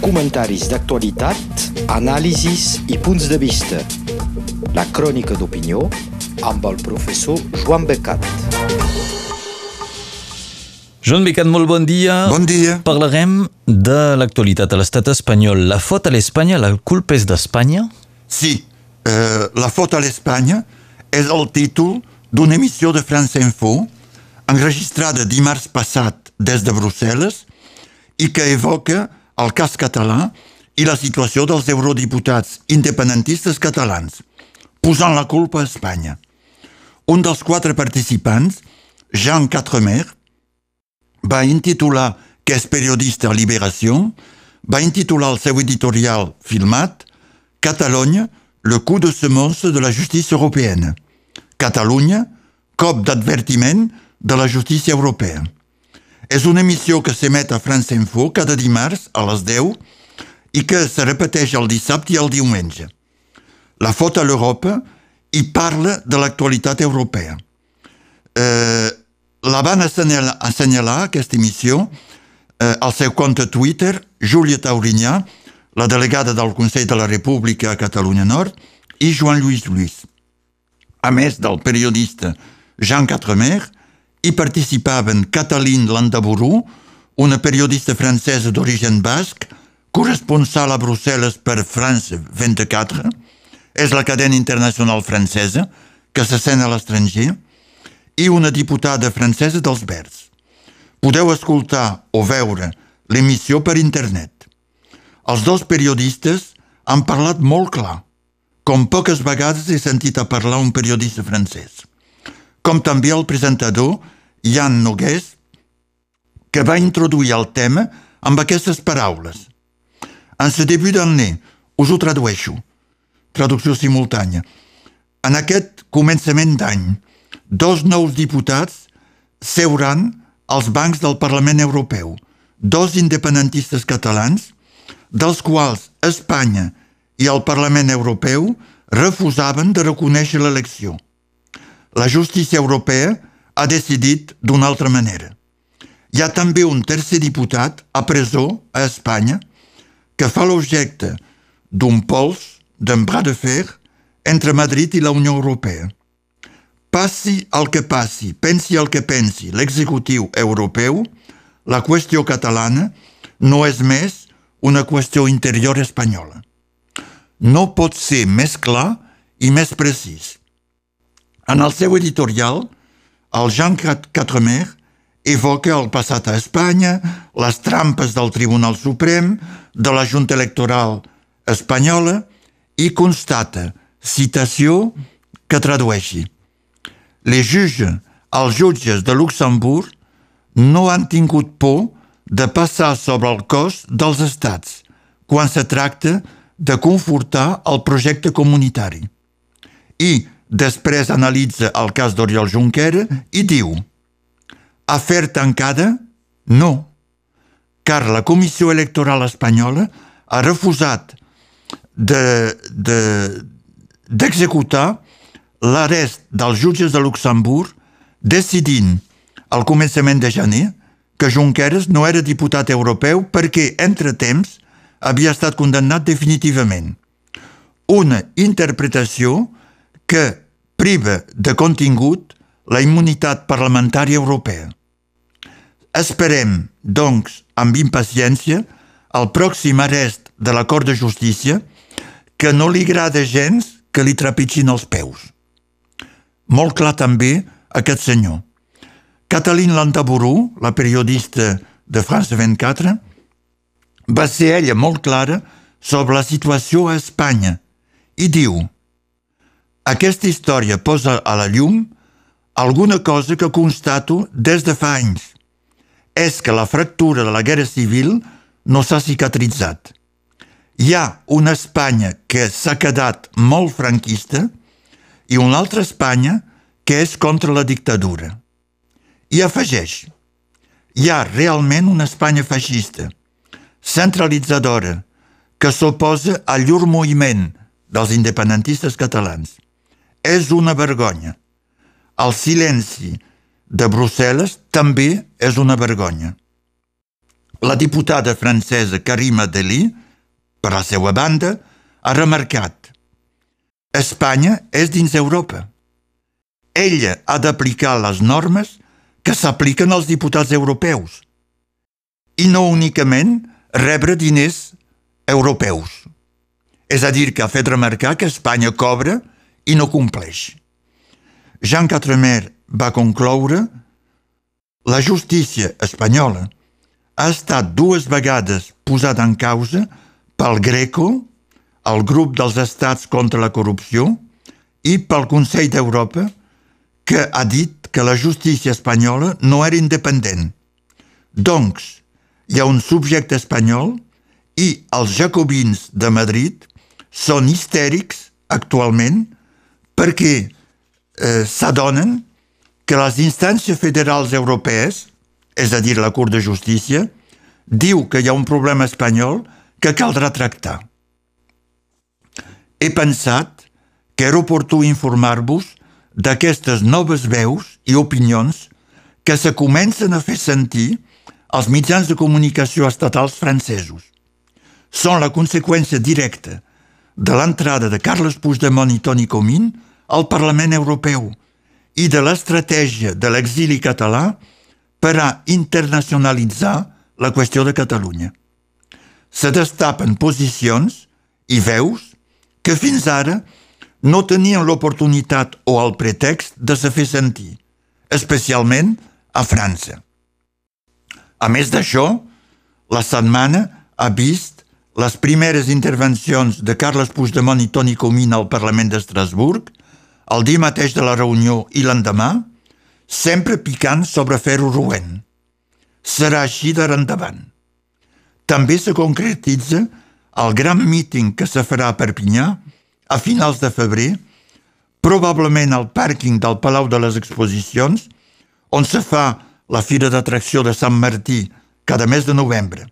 Comentaris d'actualitat, anàlisis i punts de vista. La crònica d'opinió amb el professor Joan Becat. Joan Becat, molt bon dia. Bon dia. Parlarem de l'actualitat a l'estat espanyol. La faute a l'Espanya, la culpa és d'Espanya? Sí, eh, La faute a l'Espanya és el títol d'una emissió de France Info enregistrada dimarts passat des de Brussel·les i que evoca el cas català i la situació dels eurodiputats independentistes catalans, posant la culpa a Espanya. Un dels quatre participants, Jean Quatremer, va intitular, que és periodista a Liberació, va intitular el seu editorial filmat Catalunya, le coup de semonce de la justícia européenne. Catalunya, cop d'advertiment de la justícia europea. És una emissió que s'emet a France Info cada dimarts a les 10 i que se repeteix el dissabte i el diumenge. La fota a l'Europa i parla de l'actualitat europea. Eh, la van assenyalar, assenyalar aquesta emissió eh, al seu compte Twitter Júlia Taurinyà, la delegada del Consell de la República a Catalunya Nord, i Joan Lluís Lluís. A més del periodista Jean Quatremer, hi participaven Cataline Landaburu, una periodista francesa d'origen basc, corresponsal a Brussel·les per France 24, és la cadena internacional francesa, que s'assena a l'estranger, i una diputada francesa dels Verds. Podeu escoltar o veure l'emissió per internet. Els dos periodistes han parlat molt clar, com poques vegades he sentit a parlar un periodista francès, com també el presentador Jan Nogués, que va introduir el tema amb aquestes paraules. En ce début d'année, us ho tradueixo, traducció simultània. En aquest començament d'any, dos nous diputats seuran als bancs del Parlament Europeu, dos independentistes catalans, dels quals Espanya i el Parlament Europeu refusaven de reconèixer l'elecció. La justícia europea ha decidit d'una altra manera. Hi ha també un tercer diputat a presó a Espanya que fa l'objecte d'un pols, d'un bras de fer, entre Madrid i la Unió Europea. Passi el que passi, pensi el que pensi l'executiu europeu, la qüestió catalana no és més una qüestió interior espanyola. No pot ser més clar i més precís. En el seu editorial, el Jean Quatremer evoca el passat a Espanya, les trampes del Tribunal Suprem, de la Junta Electoral espanyola i constata, citació que tradueixi. Les juges, els jutges de Luxemburg no han tingut por de passar sobre el cos dels estats quan se tracta de confortar el projecte comunitari. I després analitza el cas d'Oriol Junquera i diu Afer tancada? No, car la Comissió Electoral Espanyola ha refusat d'executar de, de, l'arrest dels jutges de Luxemburg decidint al començament de gener que Junqueras no era diputat europeu perquè, entre temps, havia estat condemnat definitivament. Una interpretació que priva de contingut la immunitat parlamentària europea. Esperem, doncs, amb impaciència, el pròxim arrest de la Cort de Justícia que no li agrada gens que li trepitgin els peus. Molt clar també aquest senyor. Cataline Lantaburu, la periodista de France 24, va ser ella molt clara sobre la situació a Espanya i diu aquesta història posa a la llum alguna cosa que constato des de fa anys. És que la fractura de la guerra civil no s'ha cicatritzat. Hi ha una Espanya que s'ha quedat molt franquista i una altra Espanya que és contra la dictadura. I afegeix, hi ha realment una Espanya feixista, centralitzadora, que s'oposa a llur moviment dels independentistes catalans. És una vergonya. El silenci de Brussel·les també és una vergonya. La diputada francesa Karima Deli, per la seva banda, ha remarcat Espanya és dins Europa. Ella ha d'aplicar les normes que s'apliquen als diputats europeus i no únicament rebre diners europeus. És a dir, que ha fet remarcar que Espanya cobra i no compleix. Jean Quatremer va concloure la justícia espanyola ha estat dues vegades posada en causa pel Greco, el grup dels estats contra la corrupció, i pel Consell d'Europa, que ha dit que la justícia espanyola no era independent. Doncs, hi ha un subjecte espanyol i els jacobins de Madrid són histèrics actualment perquè eh, s'adonen que les instàncies federals europees, és a dir, la Cort de Justícia, diu que hi ha un problema espanyol que caldrà tractar. He pensat que era oportú informar-vos d'aquestes noves veus i opinions que se comencen a fer sentir als mitjans de comunicació estatals francesos. Són la conseqüència directa de l'entrada de Carles Puigdemont i Toni Comín al Parlament Europeu i de l'estratègia de l'exili català per a internacionalitzar la qüestió de Catalunya. Se destapen posicions i veus que fins ara no tenien l'oportunitat o el pretext de se fer sentir, especialment a França. A més d'això, la setmana ha vist les primeres intervencions de Carles Puigdemont i Toni Comín al Parlament d'Estrasburg, el dia mateix de la reunió i l'endemà, sempre picant sobre ferro roent. Serà així d'ara endavant. També se concretitza el gran míting que se farà a Perpinyà a finals de febrer, probablement al pàrquing del Palau de les Exposicions, on se fa la Fira d'Atracció de Sant Martí cada mes de novembre.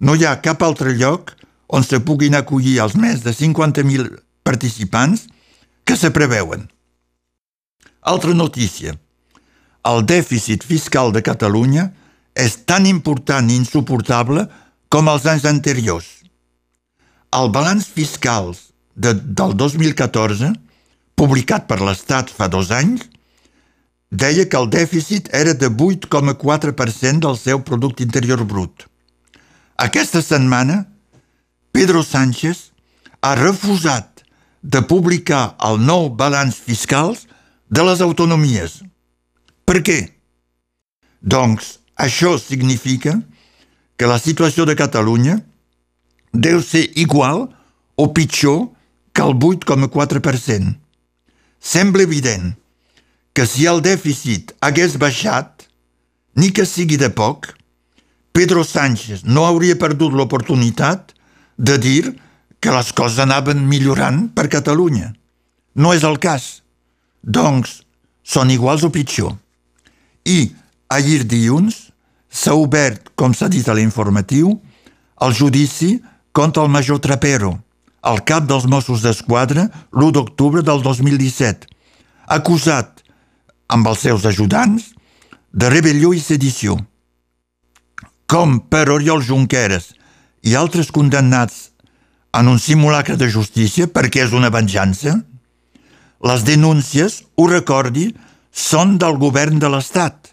No hi ha cap altre lloc on se puguin acollir els més de 50.000 participants que se preveuen. Altra notícia. El dèficit fiscal de Catalunya és tan important i insuportable com els anys anteriors. El balanç fiscal de, del 2014, publicat per l'Estat fa dos anys, deia que el dèficit era de 8,4% del seu producte interior brut. Aquesta setmana, Pedro Sánchez ha refusat de publicar el nou balanç fiscal de les autonomies. Per què? Doncs això significa que la situació de Catalunya deu ser igual o pitjor que el 8,4%. Sembla evident que si el dèficit hagués baixat, ni que sigui de poc, Pedro Sánchez no hauria perdut l'oportunitat de dir que les coses anaven millorant per Catalunya. No és el cas. Doncs són iguals o pitjor. I ahir dilluns s'ha obert, com s'ha dit a l'informatiu, el judici contra el major Trapero, el cap dels Mossos d'Esquadra, l'1 d'octubre del 2017, acusat, amb els seus ajudants, de rebel·lió i sedició com per Oriol Junqueras i altres condemnats en un simulacre de justícia perquè és una venjança, les denúncies, ho recordi, són del govern de l'Estat,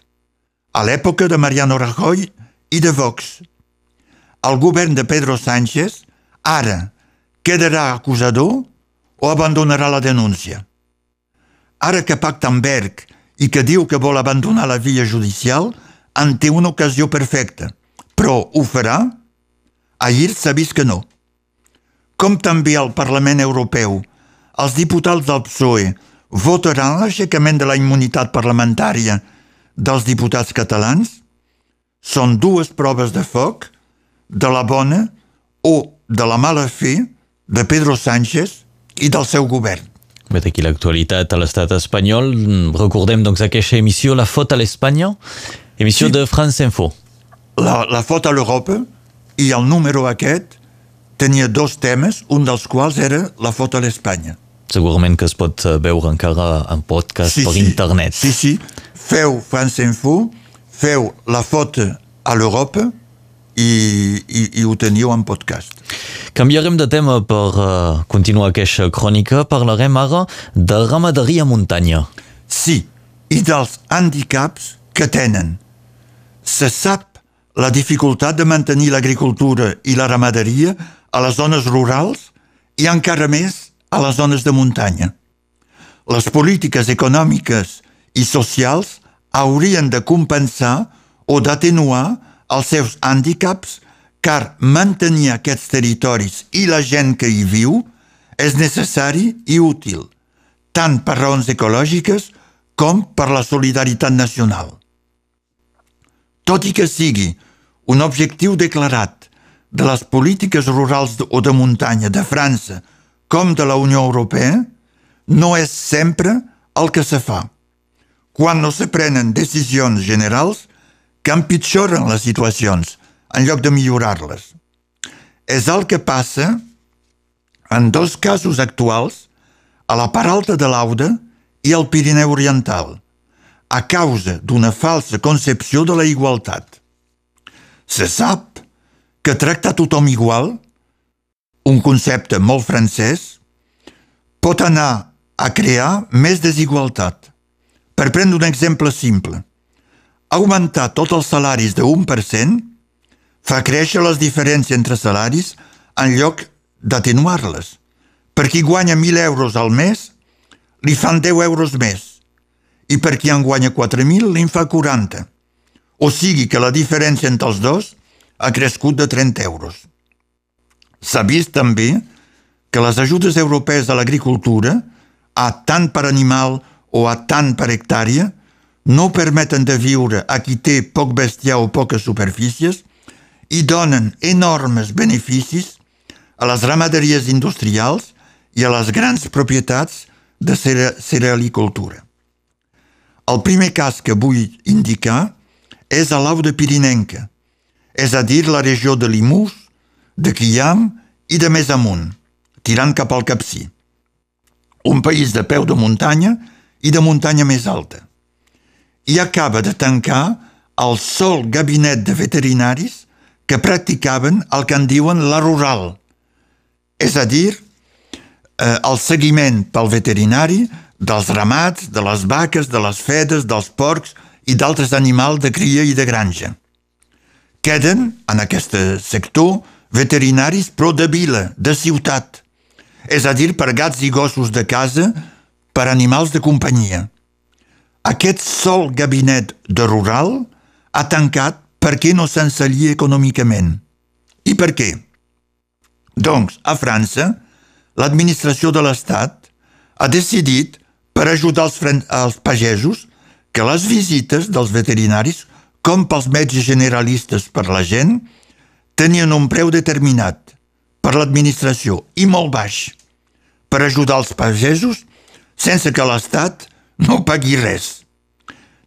a l'època de Mariano Rajoy i de Vox. El govern de Pedro Sánchez ara quedarà acusador o abandonarà la denúncia. Ara que pacta amb Berg i que diu que vol abandonar la via judicial, en té una ocasió perfecta – però ho farà? Ahir s'ha vist que no. Com també al Parlament Europeu, els diputats del PSOE votaran l'aixecament de la immunitat parlamentària dels diputats catalans? Són dues proves de foc de la bona o de la mala fe de Pedro Sánchez i del seu govern. Vet aquí l'actualitat a l'estat espanyol. Recordem doncs aquesta emissió La Fota a l'Espanya, emissió sí. de France Info la, la foto a l'Europa i el número aquest tenia dos temes, un dels quals era la foto a l'Espanya. Segurament que es pot eh, veure encara en podcast sí, per sí. internet. Sí, sí. Feu France Info, feu la foto a l'Europa i, i, i ho teniu en podcast. Canviarem de tema per uh, continuar aquesta crònica. Parlarem ara de ramaderia muntanya. Sí, i dels handicaps que tenen. Se sap la dificultat de mantenir l'agricultura i la ramaderia a les zones rurals i encara més a les zones de muntanya. Les polítiques econòmiques i socials haurien de compensar o d'atenuar els seus hàndicaps car mantenir aquests territoris i la gent que hi viu és necessari i útil, tant per raons ecològiques com per la solidaritat nacional. Tot i que sigui un objectiu declarat de les polítiques rurals o de muntanya de França com de la Unió Europea, no és sempre el que se fa. Quan no se prenen decisions generals que empitjoren les situacions en lloc de millorar-les. És el que passa en dos casos actuals a la part alta de l'Auda i al Pirineu Oriental, a causa d'una falsa concepció de la igualtat. Se sap que tractar tothom igual, un concepte molt francès, pot anar a crear més desigualtat. Per prendre un exemple simple, augmentar tots els salaris de 1% fa créixer les diferències entre salaris en lloc d'atenuar-les. Per qui guanya 1.000 euros al mes, li fan 10 euros més, i per qui en guanya 4.000 li fa 40. O sigui que la diferència entre els dos ha crescut de 30 euros. S'ha vist també que les ajudes europees a l'agricultura, a tant per animal o a tant per hectàrea, no permeten de viure a qui té poc bestiar o poques superfícies i donen enormes beneficis a les ramaderies industrials i a les grans propietats de cerealicultura. El primer cas que vull indicar és a l'Au de Pirinenca, és a dir, la regió de Limús, de Quillam i de més amunt, tirant cap al Capcí. Un país de peu de muntanya i de muntanya més alta i acaba de tancar el sol gabinet de veterinaris que practicaven el que en diuen la rural, és a dir, eh, el seguiment pel veterinari dels ramats, de les vaques, de les fedes, dels porcs i d'altres animals de cria i de granja. Queden, en aquest sector, veterinaris però de vila, de ciutat, és a dir, per gats i gossos de casa, per animals de companyia. Aquest sol gabinet de rural ha tancat perquè no s'ensallia econòmicament. I per què? Doncs, a França, l'administració de l'Estat ha decidit, per ajudar els, els pagesos, que les visites dels veterinaris, com pels metges generalistes per la gent, tenien un preu determinat per l'administració i molt baix per ajudar els pagesos sense que l'Estat no pagui res.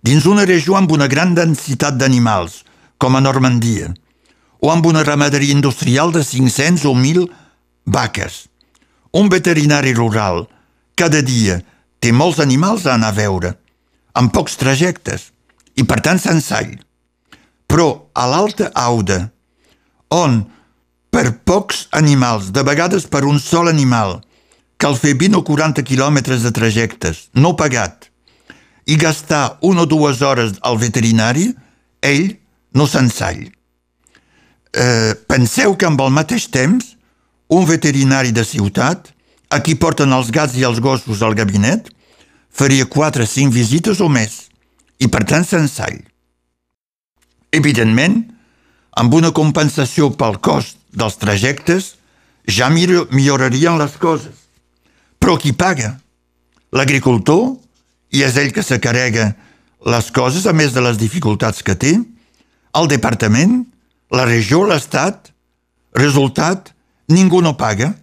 Dins una regió amb una gran densitat d'animals, com a Normandia, o amb una ramaderia industrial de 500 o 1.000 vaques. Un veterinari rural cada dia té molts animals a anar a veure, amb pocs trajectes, i per tant s'ensall. Però a l'Alta Auda, on per pocs animals, de vegades per un sol animal, cal fer 20 o 40 quilòmetres de trajectes, no pagat, i gastar una o dues hores al veterinari, ell no s'ensall. Eh, penseu que amb el mateix temps, un veterinari de ciutat, a qui porten els gats i els gossos al gabinet, faria 4 o 5 visites o més, i per tant s'ensall. Evidentment, amb una compensació pel cost dels trajectes, ja millorarien les coses. Però qui paga? L'agricultor? I és ell que se carrega les coses, a més de les dificultats que té? El departament? La regió? L'Estat? Resultat? Ningú no paga.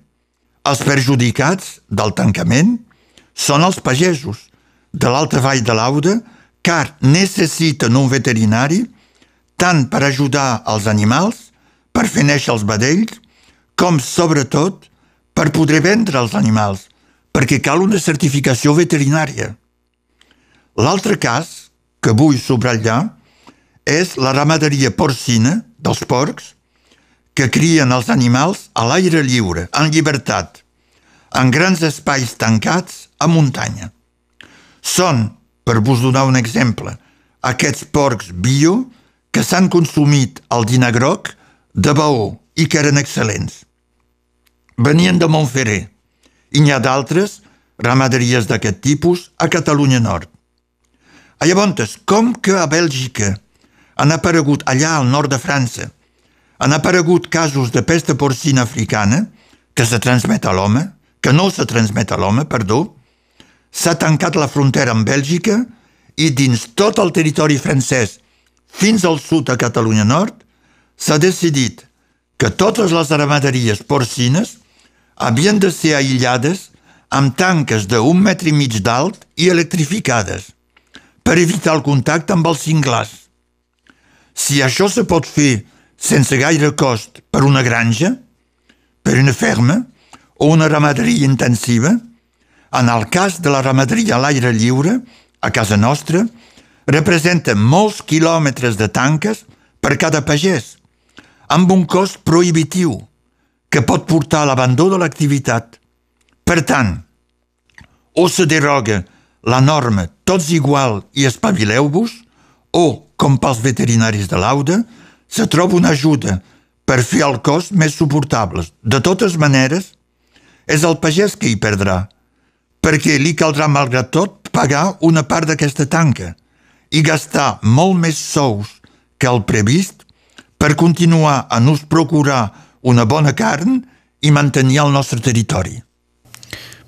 Els perjudicats del tancament són els pagesos de l'alta vall de l'Auda, car necessiten un veterinari tant per ajudar els animals, per fer néixer els vedells, com, sobretot, per poder vendre els animals, perquè cal una certificació veterinària. L'altre cas que vull subratllar és la ramaderia porcina dels porcs, que crien els animals a l'aire lliure, en llibertat, en grans espais tancats a muntanya. Són, per vos donar un exemple, aquests porcs bio que s'han consumit al dinar groc de Baó i que eren excel·lents. Venien de Montferrer i n'hi ha d'altres ramaderies d'aquest tipus a Catalunya Nord. A llavors, com que a Bèlgica han aparegut allà al nord de França han aparegut casos de pesta porcina africana que se transmet a l'home, que no se transmet a l'home, perdó, s'ha tancat la frontera amb Bèlgica i dins tot el territori francès fins al sud a Catalunya Nord s'ha decidit que totes les ramaderies porcines havien de ser aïllades amb tanques d'un metre i mig d'alt i electrificades per evitar el contacte amb els cinglars. Si això se pot fer sense gaire cost per una granja, per una ferma o una ramaderia intensiva, en el cas de la ramaderia a l'aire lliure, a casa nostra, representa molts quilòmetres de tanques per cada pagès, amb un cost prohibitiu que pot portar a l'abandó de l'activitat. Per tant, o se deroga la norma tots igual i espavileu-vos, o, com pels veterinaris de l'Auda, se troba una ajuda per fer el cost més suportables. De totes maneres, és el pagès que hi perdrà, perquè li caldrà, malgrat tot, pagar una part d'aquesta tanca i gastar molt més sous que el previst per continuar a nos procurar una bona carn i mantenir el nostre territori.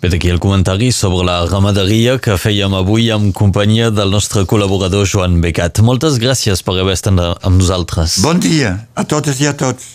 Bé, d'aquí el comentari sobre la ramaderia que fèiem avui amb companyia del nostre col·laborador Joan Becat. Moltes gràcies per haver estat amb nosaltres. Bon dia a totes i a tots.